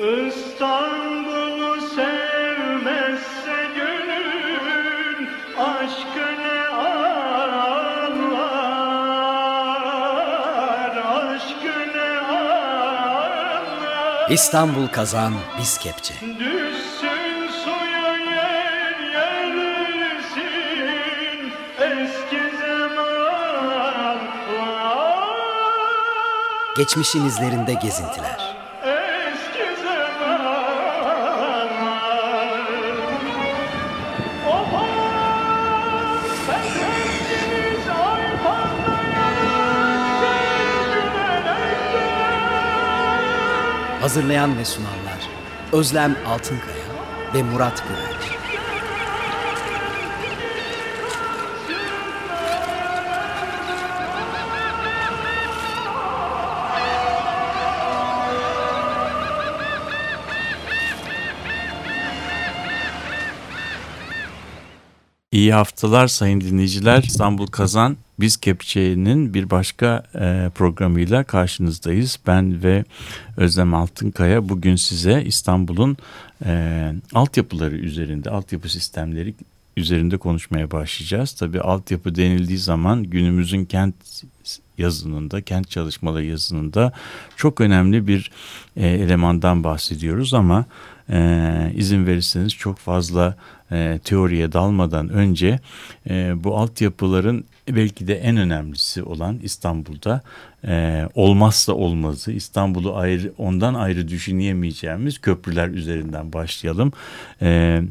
İstanbul'u sevmezse gönül aşkı ne anlar aşkı ne anlar İstanbul kazan biz kepçe. Düşsün suya yer yersin eski zamanlar Geçmişin izlerinde gezintiler. Hazırlayan ve sunanlar Özlem Altınkaya ve Murat Güvenç. İyi haftalar sayın dinleyiciler. İstanbul Kazan Biz Kepçe'nin bir başka e, programıyla karşınızdayız. Ben ve Özlem Altınkaya bugün size İstanbul'un e, altyapıları üzerinde, altyapı sistemleri üzerinde konuşmaya başlayacağız. Tabii altyapı denildiği zaman günümüzün kent yazınında, kent çalışmaları yazınında çok önemli bir e, elemandan bahsediyoruz ama e, izin verirseniz çok fazla e, teoriye dalmadan önce e, bu altyapıların belki de en önemlisi olan İstanbul'da e, olmazsa olmazı İstanbul'u ayrı ondan ayrı düşünemeyeceğimiz köprüler üzerinden başlayalım. E,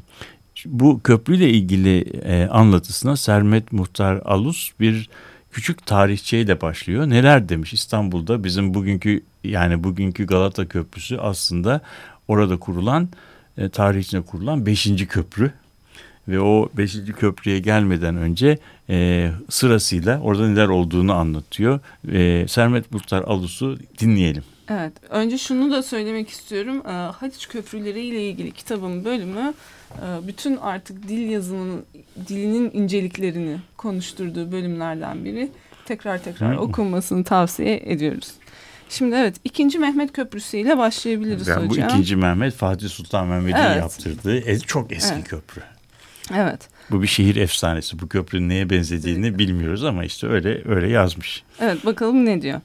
bu köprüyle ilgili e, anlatısına Sermet Muhtar Alus bir küçük tarihçeyle başlıyor. Neler demiş İstanbul'da bizim bugünkü yani bugünkü Galata Köprüsü aslında orada kurulan e, tarih içinde kurulan 5. köprü ve o 5. köprüye gelmeden önce e, sırasıyla orada neler olduğunu anlatıyor. E, Sermet Muhtar Alus'u dinleyelim. Evet, önce şunu da söylemek istiyorum. E, Haliç Köprüleri ile ilgili kitabın bölümü e, bütün artık dil yazımının, dilinin inceliklerini konuşturduğu bölümlerden biri. Tekrar tekrar Hı. okunmasını tavsiye ediyoruz. Şimdi evet ikinci Mehmet Köprüsü ile başlayabiliriz bu hocam. ikinci Mehmet Fatih Sultan Mehmet'in Evet. yaptırdığı e, çok eski Evet. köprü. Evet. Bu bir şehir efsanesi. Bu köprünün neye benzediğini bilmiyoruz ama işte öyle öyle yazmış. Evet bakalım ne diyor.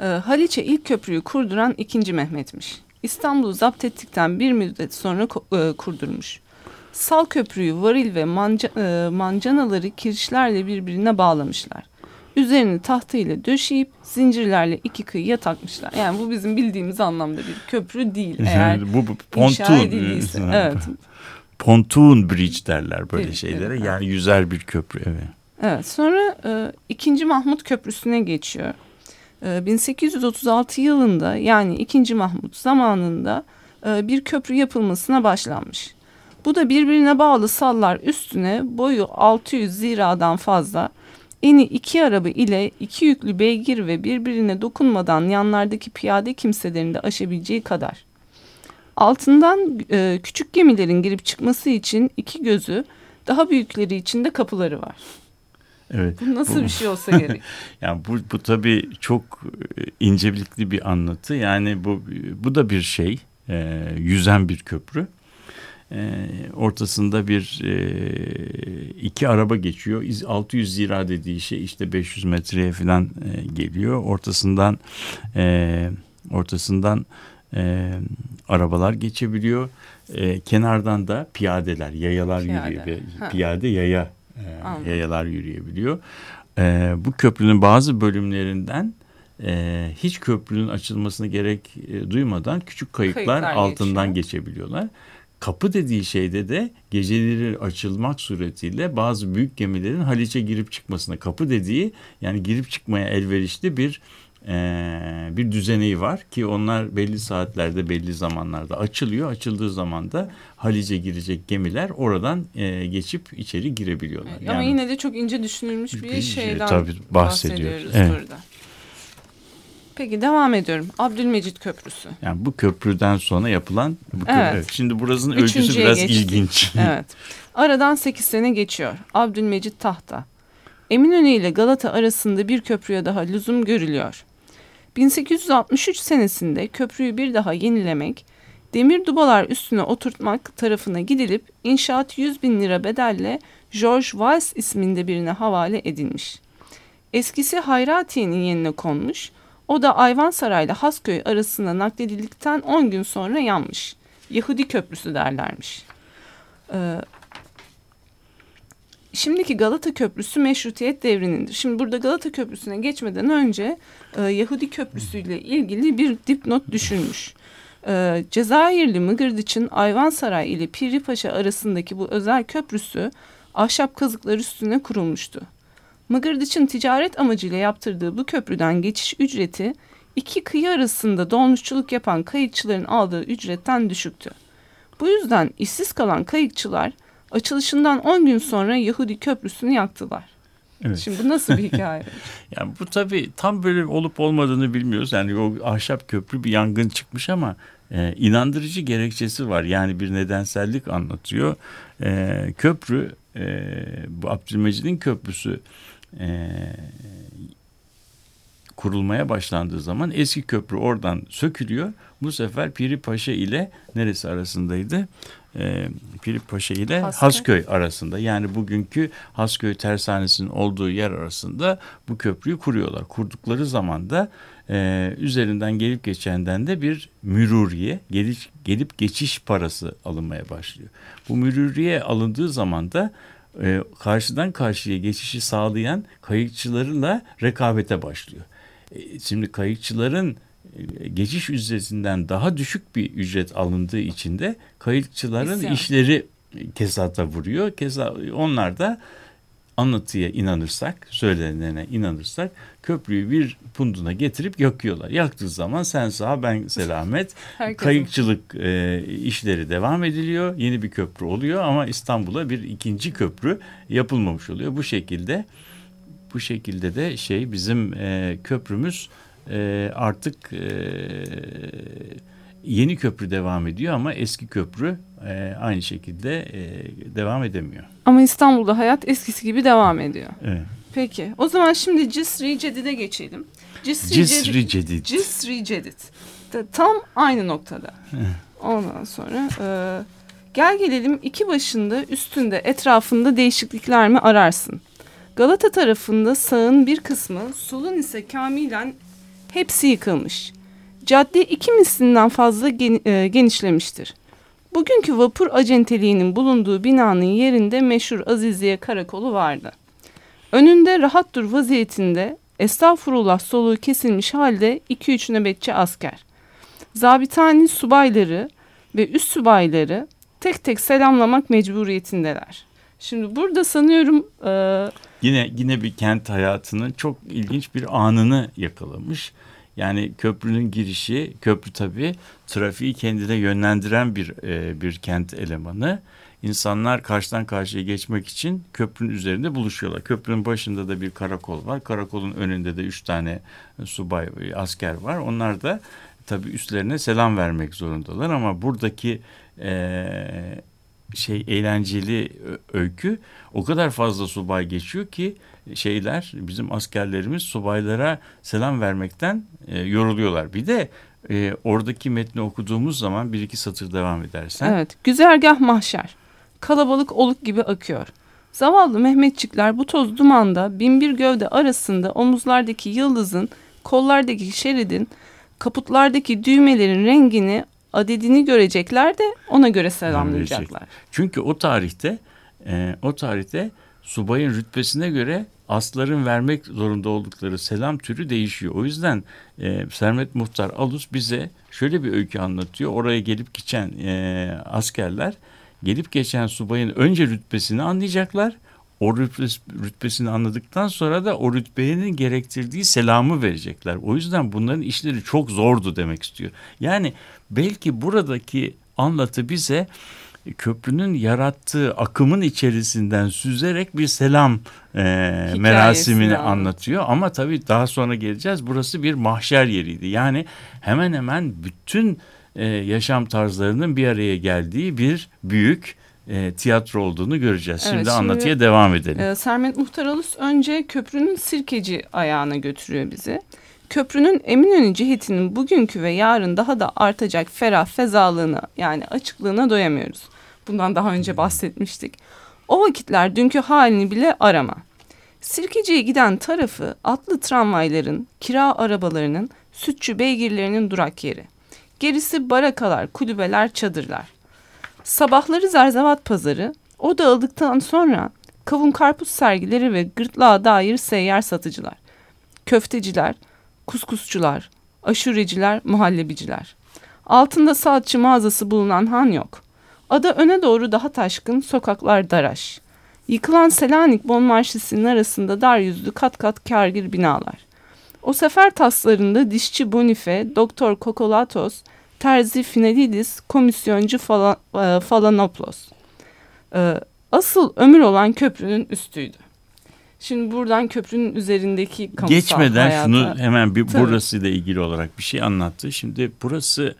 Ee, Haliç'e ilk köprüyü kurduran 2. Mehmet'miş. İstanbul'u zapt ettikten bir müddet sonra e, kurdurmuş. Sal köprüyü varil ve manca, e, mancanaları kirişlerle birbirine bağlamışlar. Üzerini tahta ile döşeyip zincirlerle iki kıyıya takmışlar. Yani bu bizim bildiğimiz anlamda bir köprü değil eğer bu, bu pontoon. edildiyse. Evet. Pontoon bridge derler böyle Evet, şeylere. evet. Yani yüzer bir köprü evet. Evet sonra e, 2. Mahmut Köprüsü'ne geçiyor. E, 1836 yılında yani 2. Mahmut zamanında e, bir köprü yapılmasına başlanmış. Bu da birbirine bağlı sallar üstüne boyu 600 ziradan fazla eni iki araba ile iki yüklü beygir ve birbirine dokunmadan yanlardaki piyade kimselerin de aşabileceği kadar. Altından e, küçük gemilerin girip çıkması için iki gözü, daha büyükleri için de kapıları var. Evet. Bu nasıl bir şey olsa gerek? Yani bu, bu tabii çok e, incelikli bir anlatı. Yani bu bu da bir şey. e, yüzen bir köprü. E, ortasında bir e, iki araba geçiyor. İz- 600 zira dediği şey işte 500 metreye falan e, geliyor. Ortasından e, ortasından e, arabalar geçebiliyor. E, kenardan da piyadeler, yayalar Piyade. yürüyor. Ha. Piyade yaya e, Anladım. yayalar yürüyebiliyor. E, bu köprünün bazı bölümlerinden e, hiç köprünün açılmasına gerek e, duymadan küçük kayıklar, Kayıklar altından geçiyor. geçebiliyorlar. Kapı dediği şeyde de geceleri açılmak suretiyle bazı büyük gemilerin Haliç'e girip çıkmasına kapı dediği yani girip çıkmaya elverişli bir e, bir düzeneği var ki onlar belli saatlerde belli zamanlarda açılıyor. Açıldığı zaman da Haliç'e girecek gemiler oradan e, geçip içeri girebiliyorlar. Ama yine de çok ince düşünülmüş bir, Bir şey, şeyden tabii bahsediyor. bahsediyoruz Evet. burada. Peki devam ediyorum. Abdülmecit Köprüsü. Yani bu köprüden sonra yapılan bu köprü. Evet. Şimdi burasının ölçüsü Üçüncüye biraz geçtik. ilginç. Evet. Aradan 8 sene geçiyor. Abdülmecit tahta. Eminönü ile Galata arasında bir köprüye daha lüzum görülüyor. 1863 senesinde köprüyü bir daha yenilemek, Demir dubalar üstüne oturtmak tarafına gidilip inşaat 100 bin lira bedelle George Weiss isminde birine havale edilmiş. Eskisi Hayratiye'nin yerine konmuş, o da Ayvansaray ile Hasköy arasında nakledildikten 10 gün sonra yanmış. Yahudi Köprüsü derlermiş. Ee, şimdiki Galata Köprüsü meşrutiyet devrinindir. Şimdi burada Galata Köprüsü'ne geçmeden önce e, Yahudi Köprüsü ile ilgili bir dipnot düşülmüş. E, Cezayirli Mıgırdıç'ın Ayvansaray ile Piri arasındaki bu özel köprüsü ahşap kazıklar üstüne kurulmuştu. Mıgırdıç'ın ticaret amacıyla yaptırdığı bu köprüden geçiş ücreti iki kıyı arasında dolmuşçuluk yapan kayıkçıların aldığı ücretten düşüktü. Bu yüzden işsiz kalan kayıkçılar açılışından 10 gün sonra Yahudi köprüsünü yaktılar. Evet. Şimdi bu nasıl bir hikaye? Yani bu tabii tam böyle olup olmadığını bilmiyoruz. Yani o ahşap köprü bir yangın çıkmış ama e, inandırıcı gerekçesi var. Yani bir nedensellik anlatıyor. E, köprü e, bu Abdülmecid'in köprüsü e, kurulmaya başlandığı zaman eski köprü oradan sökülüyor. Bu sefer Piri Paşa ile neresi arasındaydı? Ee, Piri Paşa ile Hasköy. Hasköy arasında. Yani bugünkü Hasköy tersanesinin olduğu yer arasında bu köprüyü kuruyorlar. Kurdukları zaman da e, üzerinden gelip geçenden de bir müruriye gelip, gelip geçiş parası alınmaya başlıyor. Bu müruriye alındığı zaman da e, karşıdan karşıya geçişi sağlayan kayıkçılarla rekabete başlıyor. E, Şimdi kayıkçıların e, geçiş ücretinden daha düşük bir ücret alındığı için de kayıkçıların İsyan. işleri kesata vuruyor. Keza onlar da anlatıya inanırsak, söylenene inanırsak köprüyü bir punduna getirip yakıyorlar. Yaktığı zaman sen sağ ben selamet. Kayıkçılık e, işleri devam ediliyor. Yeni bir köprü oluyor ama İstanbul'a bir ikinci köprü yapılmamış oluyor. Bu şekilde bu şekilde de şey bizim e, köprümüz e, artık e, yeni köprü devam ediyor ama eski köprü e, aynı şekilde e, devam edemiyor. Ama İstanbul'da hayat eskisi gibi devam ediyor. Evet. Peki o zaman şimdi Cisri Cedid'e geçelim. Cisri, Cisri Cedid. Cisri Cedid. Ta- Tam aynı noktada. Ondan sonra e, gel gelelim iki başında üstünde etrafında değişiklikler mi ararsın? Galata tarafında sağın bir kısmı solun ise kamilen hepsi yıkılmış. Cadde iki mislinden fazla e, genişlemiştir. Bugünkü vapur acenteliğinin bulunduğu binanın yerinde meşhur Aziziye Karakolu vardı. Önünde rahat dur vaziyetinde estağfurullah soluğu kesilmiş halde 2-3 nöbetçi asker. Zabitani subayları ve üst subayları tek tek selamlamak mecburiyetindeler. Şimdi burada sanıyorum e, Yine yine bir kent hayatının çok ilginç bir anını yakalamış. Yani köprünün girişi, köprü tabii trafiği kendine yönlendiren bir e, bir kent elemanı. İnsanlar karşıdan karşıya geçmek için köprünün üzerinde buluşuyorlar. Köprünün başında da bir karakol var. Karakolun önünde de üç tane subay, e, asker var. Onlar da tabii üstlerine selam vermek zorundalar ama buradaki e, şey eğlenceli öykü o kadar fazla subay geçiyor ki şeyler bizim askerlerimiz subaylara selam vermekten e, yoruluyorlar. Bir de e, oradaki metni okuduğumuz zaman bir iki satır devam edersen evet güzergah mahşer kalabalık oluk gibi akıyor. Zavallı Mehmetçikler bu toz dumanda binbir gövde arasında omuzlardaki yıldızın, kollardaki şeridin, kaputlardaki düğmelerin rengini, adedini görecekler de ona göre selamlayacaklar. Çünkü o tarihte e, o tarihte subayın rütbesine göre asların vermek zorunda oldukları selam türü değişiyor. O yüzden e, Sermet Muhtar Alus bize şöyle bir öykü anlatıyor. Oraya gelip geçen e, askerler gelip geçen subayın önce rütbesini anlayacaklar. O rütbes- rütbesini anladıktan sonra da o rütbenin gerektirdiği selamı verecekler. O yüzden bunların işleri çok zordu demek istiyor. Yani belki buradaki anlatı bize köprünün yarattığı akımın içerisinden süzerek bir selam e, merasimini anlatıyor. anlatıyor. Ama tabii daha sonra geleceğiz. Burası bir mahşer yeriydi. Yani hemen hemen bütün e, yaşam tarzlarının bir araya geldiği bir büyük e, tiyatro olduğunu göreceğiz. Evet, şimdi, şimdi, anlatıya devam edelim. Ee, Sermet Muhtaralus önce köprünün sirkeci ayağına götürüyor bizi. köprünün Eminönü cihetinin bugünkü ve yarın daha da artacak ferah fezalığına yani açıklığına doyamıyoruz. Bundan daha önce bahsetmiştik. O vakitler dünkü halini bile arama. Sirkeci'ye giden tarafı atlı tramvayların, kira arabalarının, sütçü beygirlerinin durak yeri. Gerisi barakalar, kulübeler, çadırlar. Sabahları Zerzevat pazarı, o dağıldıktan sonra kavun karpuz sergileri ve gırtlağa dair seyyar satıcılar. Köfteciler, kuskusçular, aşureciler, muhallebiciler. Altında saatçi mağazası bulunan han yok. Ada öne doğru daha taşkın, sokaklar daraş. Yıkılan Selanik Bonmarşisi'nin arasında dar yüzlü kat kat kargir binalar. O sefer taslarında dişçi Bonife, Doktor Kokolatos, terzi Finalidis, komisyoncu Fala, e, Falanoplos. E, asıl ömür olan köprünün üstüydü. Şimdi buradan köprünün üzerindeki kamusal Geçmeden hayata... şunu hemen bir Tabii. burasıyla ilgili olarak bir şey anlattı. Şimdi burası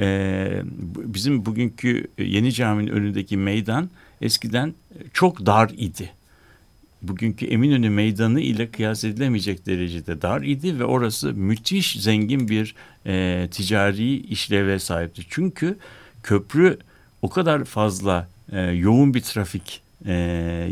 e, bizim bugünkü Yeni Cami'nin önündeki meydan eskiden çok dar idi. Bugünkü Eminönü Meydanı ile kıyas edilemeyecek derecede dar idi ve orası müthiş zengin bir e, ticari işleve sahipti. Çünkü köprü o kadar fazla e, yoğun bir trafik e,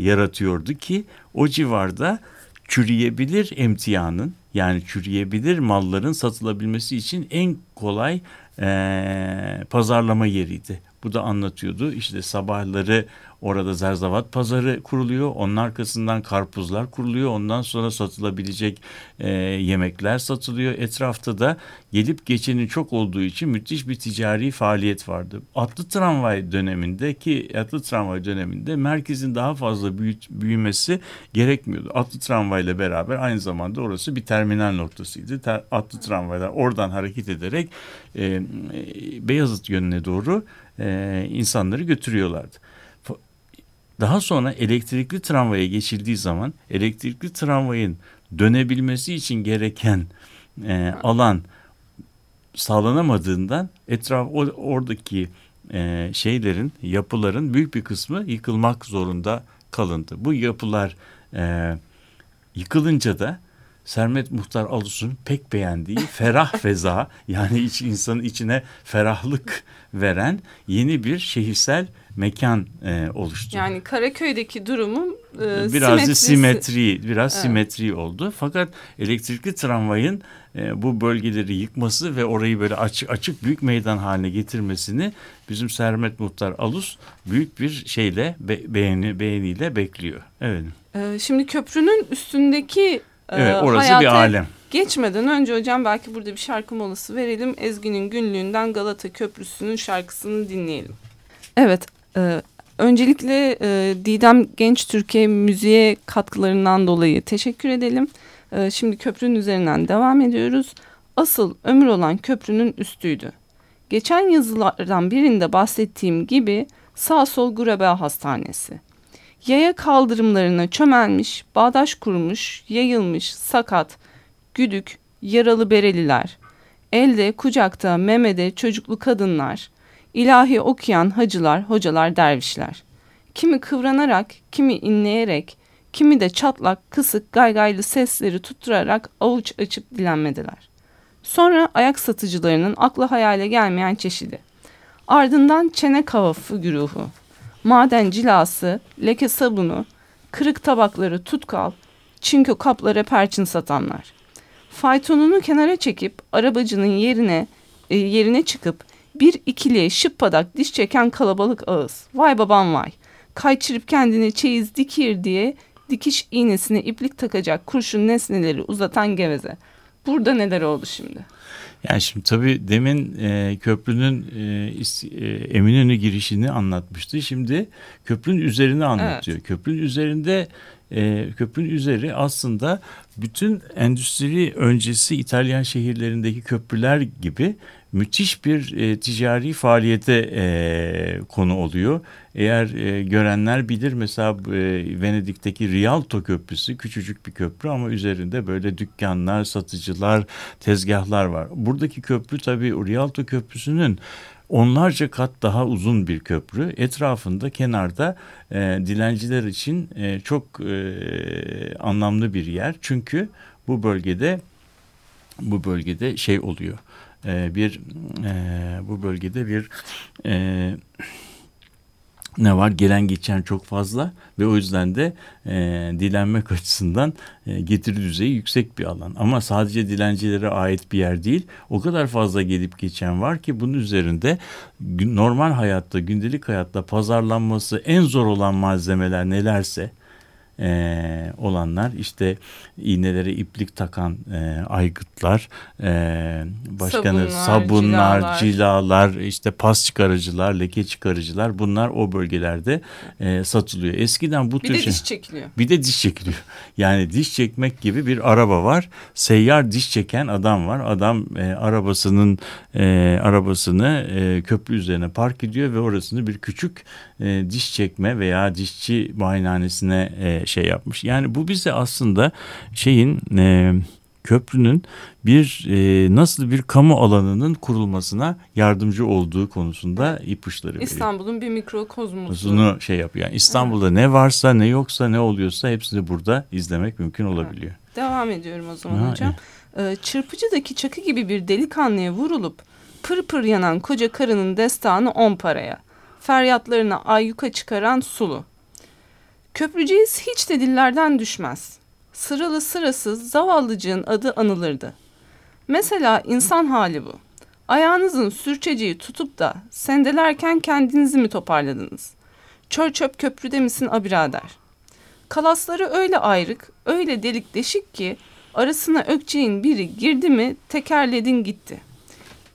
yaratıyordu ki o civarda çürüyebilir emtianın yani çürüyebilir malların satılabilmesi için en kolay e, pazarlama yeriydi. Bu da anlatıyordu. İşte sabahları orada zerzavat pazarı kuruluyor. Onun arkasından karpuzlar kuruluyor. Ondan sonra satılabilecek e, yemekler satılıyor. Etrafta da gelip geçenin çok olduğu için müthiş bir ticari faaliyet vardı. Atlı tramvay dönemindeki atlı tramvay döneminde merkezin daha fazla büyüt, büyümesi gerekmiyordu. Atlı tramvayla beraber aynı zamanda orası bir terminal noktasıydı. Ter, atlı tramvaylar oradan hareket ederek e, e, Beyazıt yönüne doğru e, insanları götürüyorlardı. Daha sonra elektrikli tramvaya geçildiği zaman elektrikli tramvayın dönebilmesi için gereken e, alan sağlanamadığından etraf o- oradaki e, şeylerin yapıların büyük bir kısmı yıkılmak zorunda kalındı. Bu yapılar e, yıkılınca da Sermet Muhtar Alus'un pek beğendiği ferah feza yani iç, insanın içine ferahlık veren yeni bir şehirsel mekan e, oluştu. Yani Karaköy'deki durumun e, biraz simetrisi. simetri, biraz Evet. simetri oldu. Fakat elektrikli tramvayın e, bu bölgeleri yıkması ve orayı böyle açık açık büyük meydan haline getirmesini bizim Sermet Muhtar Alus büyük bir şeyle be- beğeni beğeniyle bekliyor. Evet. E, şimdi köprünün üstündeki e, Evet, orası hayata bir alem. Geçmeden önce hocam belki burada bir şarkı molası verelim. Ezgi'nin günlüğünden Galata Köprüsü'nün şarkısını dinleyelim. Evet, e, öncelikle e, Didem Genç Türkiye müziğe katkılarından dolayı teşekkür edelim. E, şimdi köprünün üzerinden devam ediyoruz. Asıl ömür olan köprünün üstüydü. Geçen yazılardan birinde bahsettiğim gibi sağ sol Gurebe Hastanesi. Yaya kaldırımlarına çömelmiş, bağdaş kurmuş, yayılmış, sakat, güdük, yaralı bereliler, elde, kucakta, memede çocuklu kadınlar, ilahi okuyan hacılar, hocalar, dervişler. Kimi kıvranarak, kimi inleyerek, kimi de çatlak, kısık, gaygaylı sesleri tutturarak avuç açıp dilenmediler. Sonra ayak satıcılarının akla hayale gelmeyen çeşidi. Ardından çene kavafı güruhu, maden cilası, leke sabunu, kırık tabakları tutkal, çinko kaplara perçin satanlar. Faytonunu kenara çekip arabacının yerine e, yerine çıkıp bir ikiliye şıppadak diş çeken kalabalık ağız. Vay babam vay. Kayçırıp kendine çeyiz dikir diye dikiş iğnesine iplik takacak kurşun nesneleri uzatan geveze. Burada neler oldu şimdi? Yani şimdi tabii demin e, köprünün e, e, Eminönü girişini anlatmıştı. Şimdi köprünün üzerini anlatıyor. Köprünün üzerinde e, köprünün üzeri aslında bütün endüstri öncesi İtalyan şehirlerindeki köprüler gibi müthiş bir e, ticari faaliyete e, konu oluyor. Eğer e, görenler bilir mesela e, Venedik'teki Rialto Köprüsü küçücük bir köprü ama üzerinde böyle dükkanlar, satıcılar, tezgahlar var. Buradaki köprü tabii Rialto Köprüsü'nün onlarca kat daha uzun bir köprü. Etrafında kenarda e, dilenciler için e, çok e, anlamlı bir yer. Çünkü bu bölgede bu bölgede şey oluyor. E, bir e, bu bölgede bir e, ne var? Gelen geçen çok fazla ve o yüzden de e, dilenmek açısından e, getiri düzeyi yüksek bir alan. Ama sadece dilencilere ait bir yer değil. O kadar fazla gelip geçen var ki bunun üzerinde normal hayatta, gündelik hayatta pazarlanması en zor olan malzemeler nelerse e, olanlar işte iğnelere iplik takan e, aygıtlar, e, başkanı Sabunlar, sabunlar, cilalar. cilalar, işte pas çıkarıcılar, leke çıkarıcılar bunlar o bölgelerde e, satılıyor. Eskiden bu Bir tür de şey- diş çekiliyor. bir de diş çekiliyor. Yani diş çekmek gibi bir araba var. Seyyar diş çeken adam var. Adam e, arabasının e, arabasını e, köprü üzerine park ediyor ve orasını bir küçük e, diş çekme veya dişçi muayenehanesine e, şey yapmış. Yani bu bize aslında şeyin e, köprünün bir e, nasıl bir kamu alanının kurulmasına yardımcı olduğu konusunda ipuçları veriyor. İstanbul'un bir mikrokozmosu. Uzunu şey yapıyor. Yani İstanbul'da ne varsa ne yoksa ne oluyorsa hepsini burada izlemek mümkün olabiliyor. Devam ediyorum o zaman Ha, hocam. Ee, çırpıcıdaki çakı gibi bir delikanlıya vurulup pır pır yanan koca karının destanı on paraya. Feryatlarını ayyuka çıkaran sulu. Köprüceğiz hiç de dillerden düşmez. Sıralı sırasız zavallıcığın adı anılırdı. Mesela insan hali bu. Ayağınızın sürçeceği tutup da sendelerken kendinizi mi toparladınız? Çör çöp köprüde misin a birader? Kalasları öyle ayrık, öyle delik deşik ki arasına ökçeğin biri girdi mi tekerledin gitti.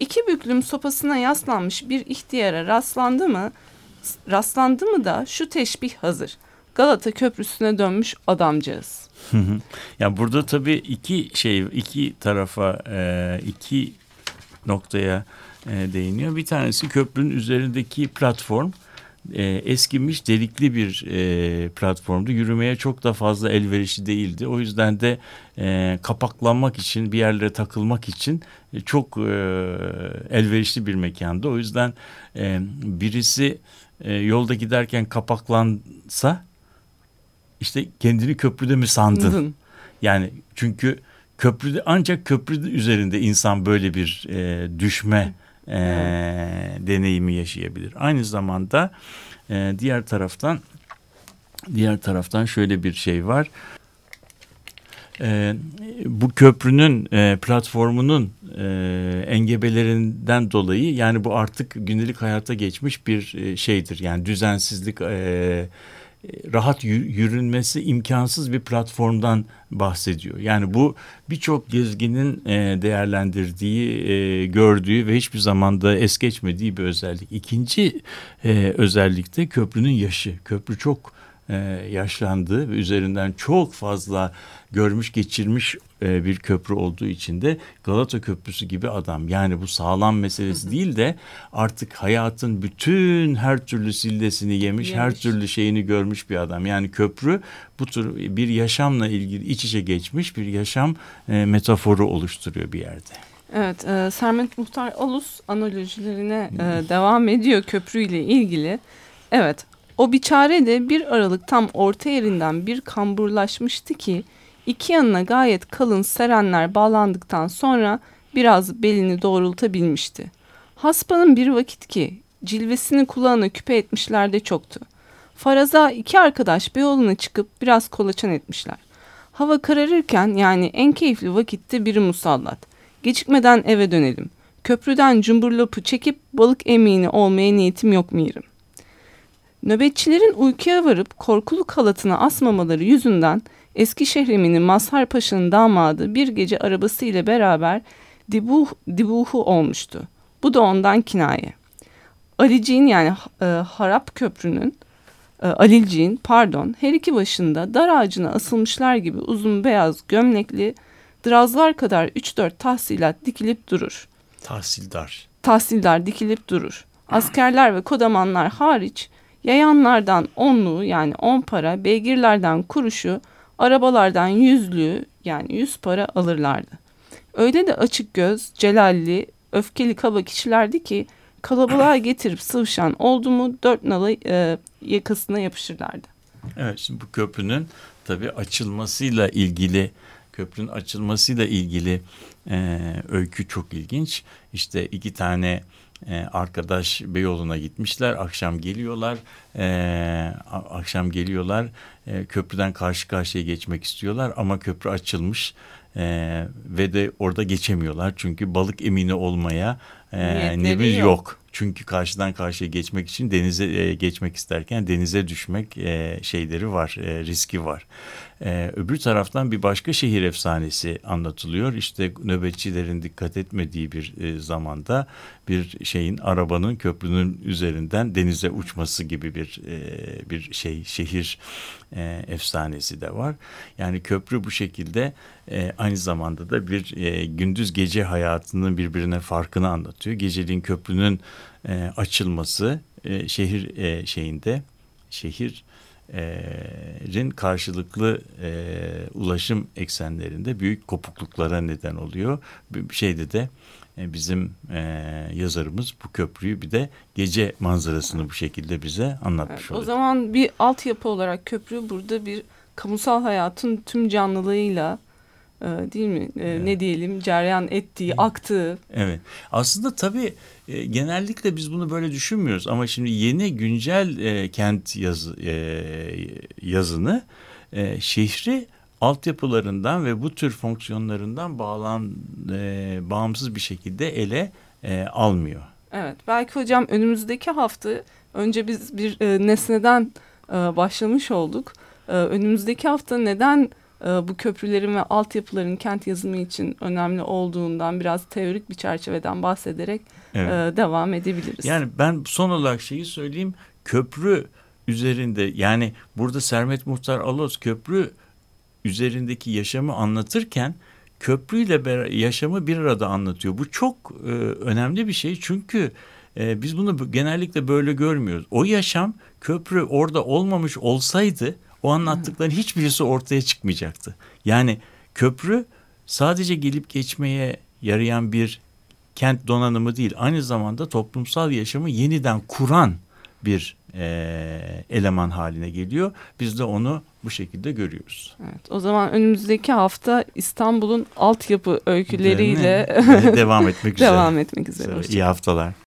İki büklüm sopasına yaslanmış bir ihtiyara rastlandı mı, rastlandı mı da şu teşbih hazır. Galata Köprüsü'ne dönmüş adamcağız. Ya burada tabii iki şey iki tarafa e, iki noktaya e, değiniyor. Bir tanesi köprünün üzerindeki platform e, eskimiş delikli bir platformdu. Yürümeye çok da fazla elverişli değildi. O yüzden de kapaklanmak için bir yerlere takılmak için çok elverişli bir mekandı. O yüzden birisi yolda giderken kapaklansa işte kendini köprüde mi sandın? Dın. Yani çünkü köprüde ancak köprü üzerinde insan böyle bir e, düşme e, deneyimi yaşayabilir. Aynı zamanda e, diğer taraftan diğer taraftan şöyle bir şey var. E, bu köprünün e, platformunun e, engebelerinden dolayı yani bu artık gündelik hayata geçmiş bir e, şeydir. Yani düzensizlik e, rahat yü- yürünmesi imkansız bir platformdan bahsediyor. Yani bu birçok gezginin e, değerlendirdiği, e, gördüğü ve hiçbir zamanda es geçmediği bir özellik. İkinci e, özellik de köprünün yaşı. Köprü çok yaşlandı ve üzerinden çok fazla görmüş geçirmiş e, bir köprü olduğu için de Galata Köprüsü gibi adam. Yani bu sağlam meselesi değil de artık hayatın bütün her türlü sillesini yemiş, her Yemiş. türlü şeyini görmüş bir adam. Yani köprü bu tür bir yaşamla ilgili iç içe geçmiş bir yaşam e, metaforu oluşturuyor bir yerde. Evet, e, Sermet Muhtar Alus analojilerine e, devam ediyor köprüyle ilgili. Evet, o biçare de bir aralık tam orta yerinden bir kamburlaşmıştı ki iki yanına gayet kalın serenler bağlandıktan sonra biraz belini doğrultabilmişti. Haspanın bir vakit ki cilvesini kulağına küpe etmişler de çoktu. Faraza iki arkadaş Beyoğlu'na çıkıp biraz kolaçan etmişler. Hava kararırken yani en keyifli vakitte biri musallat. Gecikmeden eve dönelim. Köprüden cumburlopu çekip balık emeğini olmaya niyetim yok mirim. Nöbetçilerin uykuya varıp korkulu kalatına asmamaları yüzünden Eskişehir'iminin Mazhar Paşa'nın damadı bir gece arabasıyla beraber dibuh, dibuhu olmuştu. Bu da ondan kinaye. Aliciğin yani e, Harap Köprü'nün e, Alilciğin pardon her iki başında dar ağacına asılmışlar gibi uzun beyaz gömlekli drazlar kadar 3-4 tahsilat dikilip durur. Tahsildar. Tahsildar dikilip durur. Askerler ve kodamanlar hariç yayanlardan onluğu yani on para, beygirlerden kuruşu, arabalardan yüzlüğü yani yüz para alırlardı. Öyle de açık göz, celalli, öfkeli kaba kişilerdi ki kalabalığa getirip sıvışan oldu mu dört nala e, yakasına yapışırlardı. Evet şimdi bu köprünün tabii açılmasıyla ilgili köprünün açılmasıyla ilgili e, öykü çok ilginç. İşte iki tane e, arkadaş Beyoğlu'na gitmişler. Akşam geliyorlar. E, akşam geliyorlar. E, köprüden karşı karşıya geçmek istiyorlar ama köprü açılmış. E, ve de orada geçemiyorlar. Çünkü balık emini olmaya e, niyetimiz yok. yok. Çünkü karşıdan karşıya geçmek için denize e, geçmek isterken denize düşmek e, şeyleri var, e, riski var. E, öbür taraftan bir başka şehir efsanesi anlatılıyor. İşte nöbetçilerin dikkat etmediği bir e, zamanda bir şeyin arabanın köprünün üzerinden denize uçması gibi bir e, bir şey şehir e, efsanesi de var. Yani köprü bu şekilde e, aynı zamanda da bir e, gündüz gece hayatının birbirine farkını anlatıyor. Geceliğin köprünün e, açılması e, şehir e, şeyinde şehir rin karşılıklı e, ulaşım eksenlerinde büyük kopukluklara neden oluyor. Bir şeyde de e, bizim e, yazarımız bu köprüyü bir de gece manzarasını bu şekilde bize anlatmış Evet, o oluyor. zaman bir altyapı olarak köprü burada bir kamusal hayatın tüm canlılığıyla değil mi? E, Ne diyelim cereyan ettiği, aktığı. Evet. Aslında tabii e, genellikle biz bunu böyle düşünmüyoruz ama şimdi yeni güncel e, kent yazı, e, yazını şehri altyapılarından ve bu tür fonksiyonlarından bağlan bağımsız bir şekilde ele almıyor. Evet belki hocam önümüzdeki hafta önce biz bir nesneden başlamış olduk. Önümüzdeki hafta neden bu köprülerin ve altyapıların kent yazımı için önemli olduğundan biraz teorik bir çerçeveden bahsederek Evet. e, devam edebiliriz. Yani ben son olarak şeyi söyleyeyim. Köprü üzerinde yani burada Sermet Muhtar Alos köprü üzerindeki yaşamı anlatırken köprüyle yaşamı bir arada anlatıyor. Bu çok e, önemli bir şey çünkü e, biz bunu bu- genellikle böyle görmüyoruz. O yaşam köprü orada olmamış olsaydı o anlattıkların hiçbirisi ortaya çıkmayacaktı. Yani köprü sadece gelip geçmeye yarayan bir kent donanımı değil aynı zamanda toplumsal yaşamı yeniden kuran bir e, eleman haline geliyor. Biz de onu bu şekilde görüyoruz. Evet, o zaman önümüzdeki hafta İstanbul'un altyapı öyküleriyle devam etmek üzere. devam etmek üzere. İyi haftalar.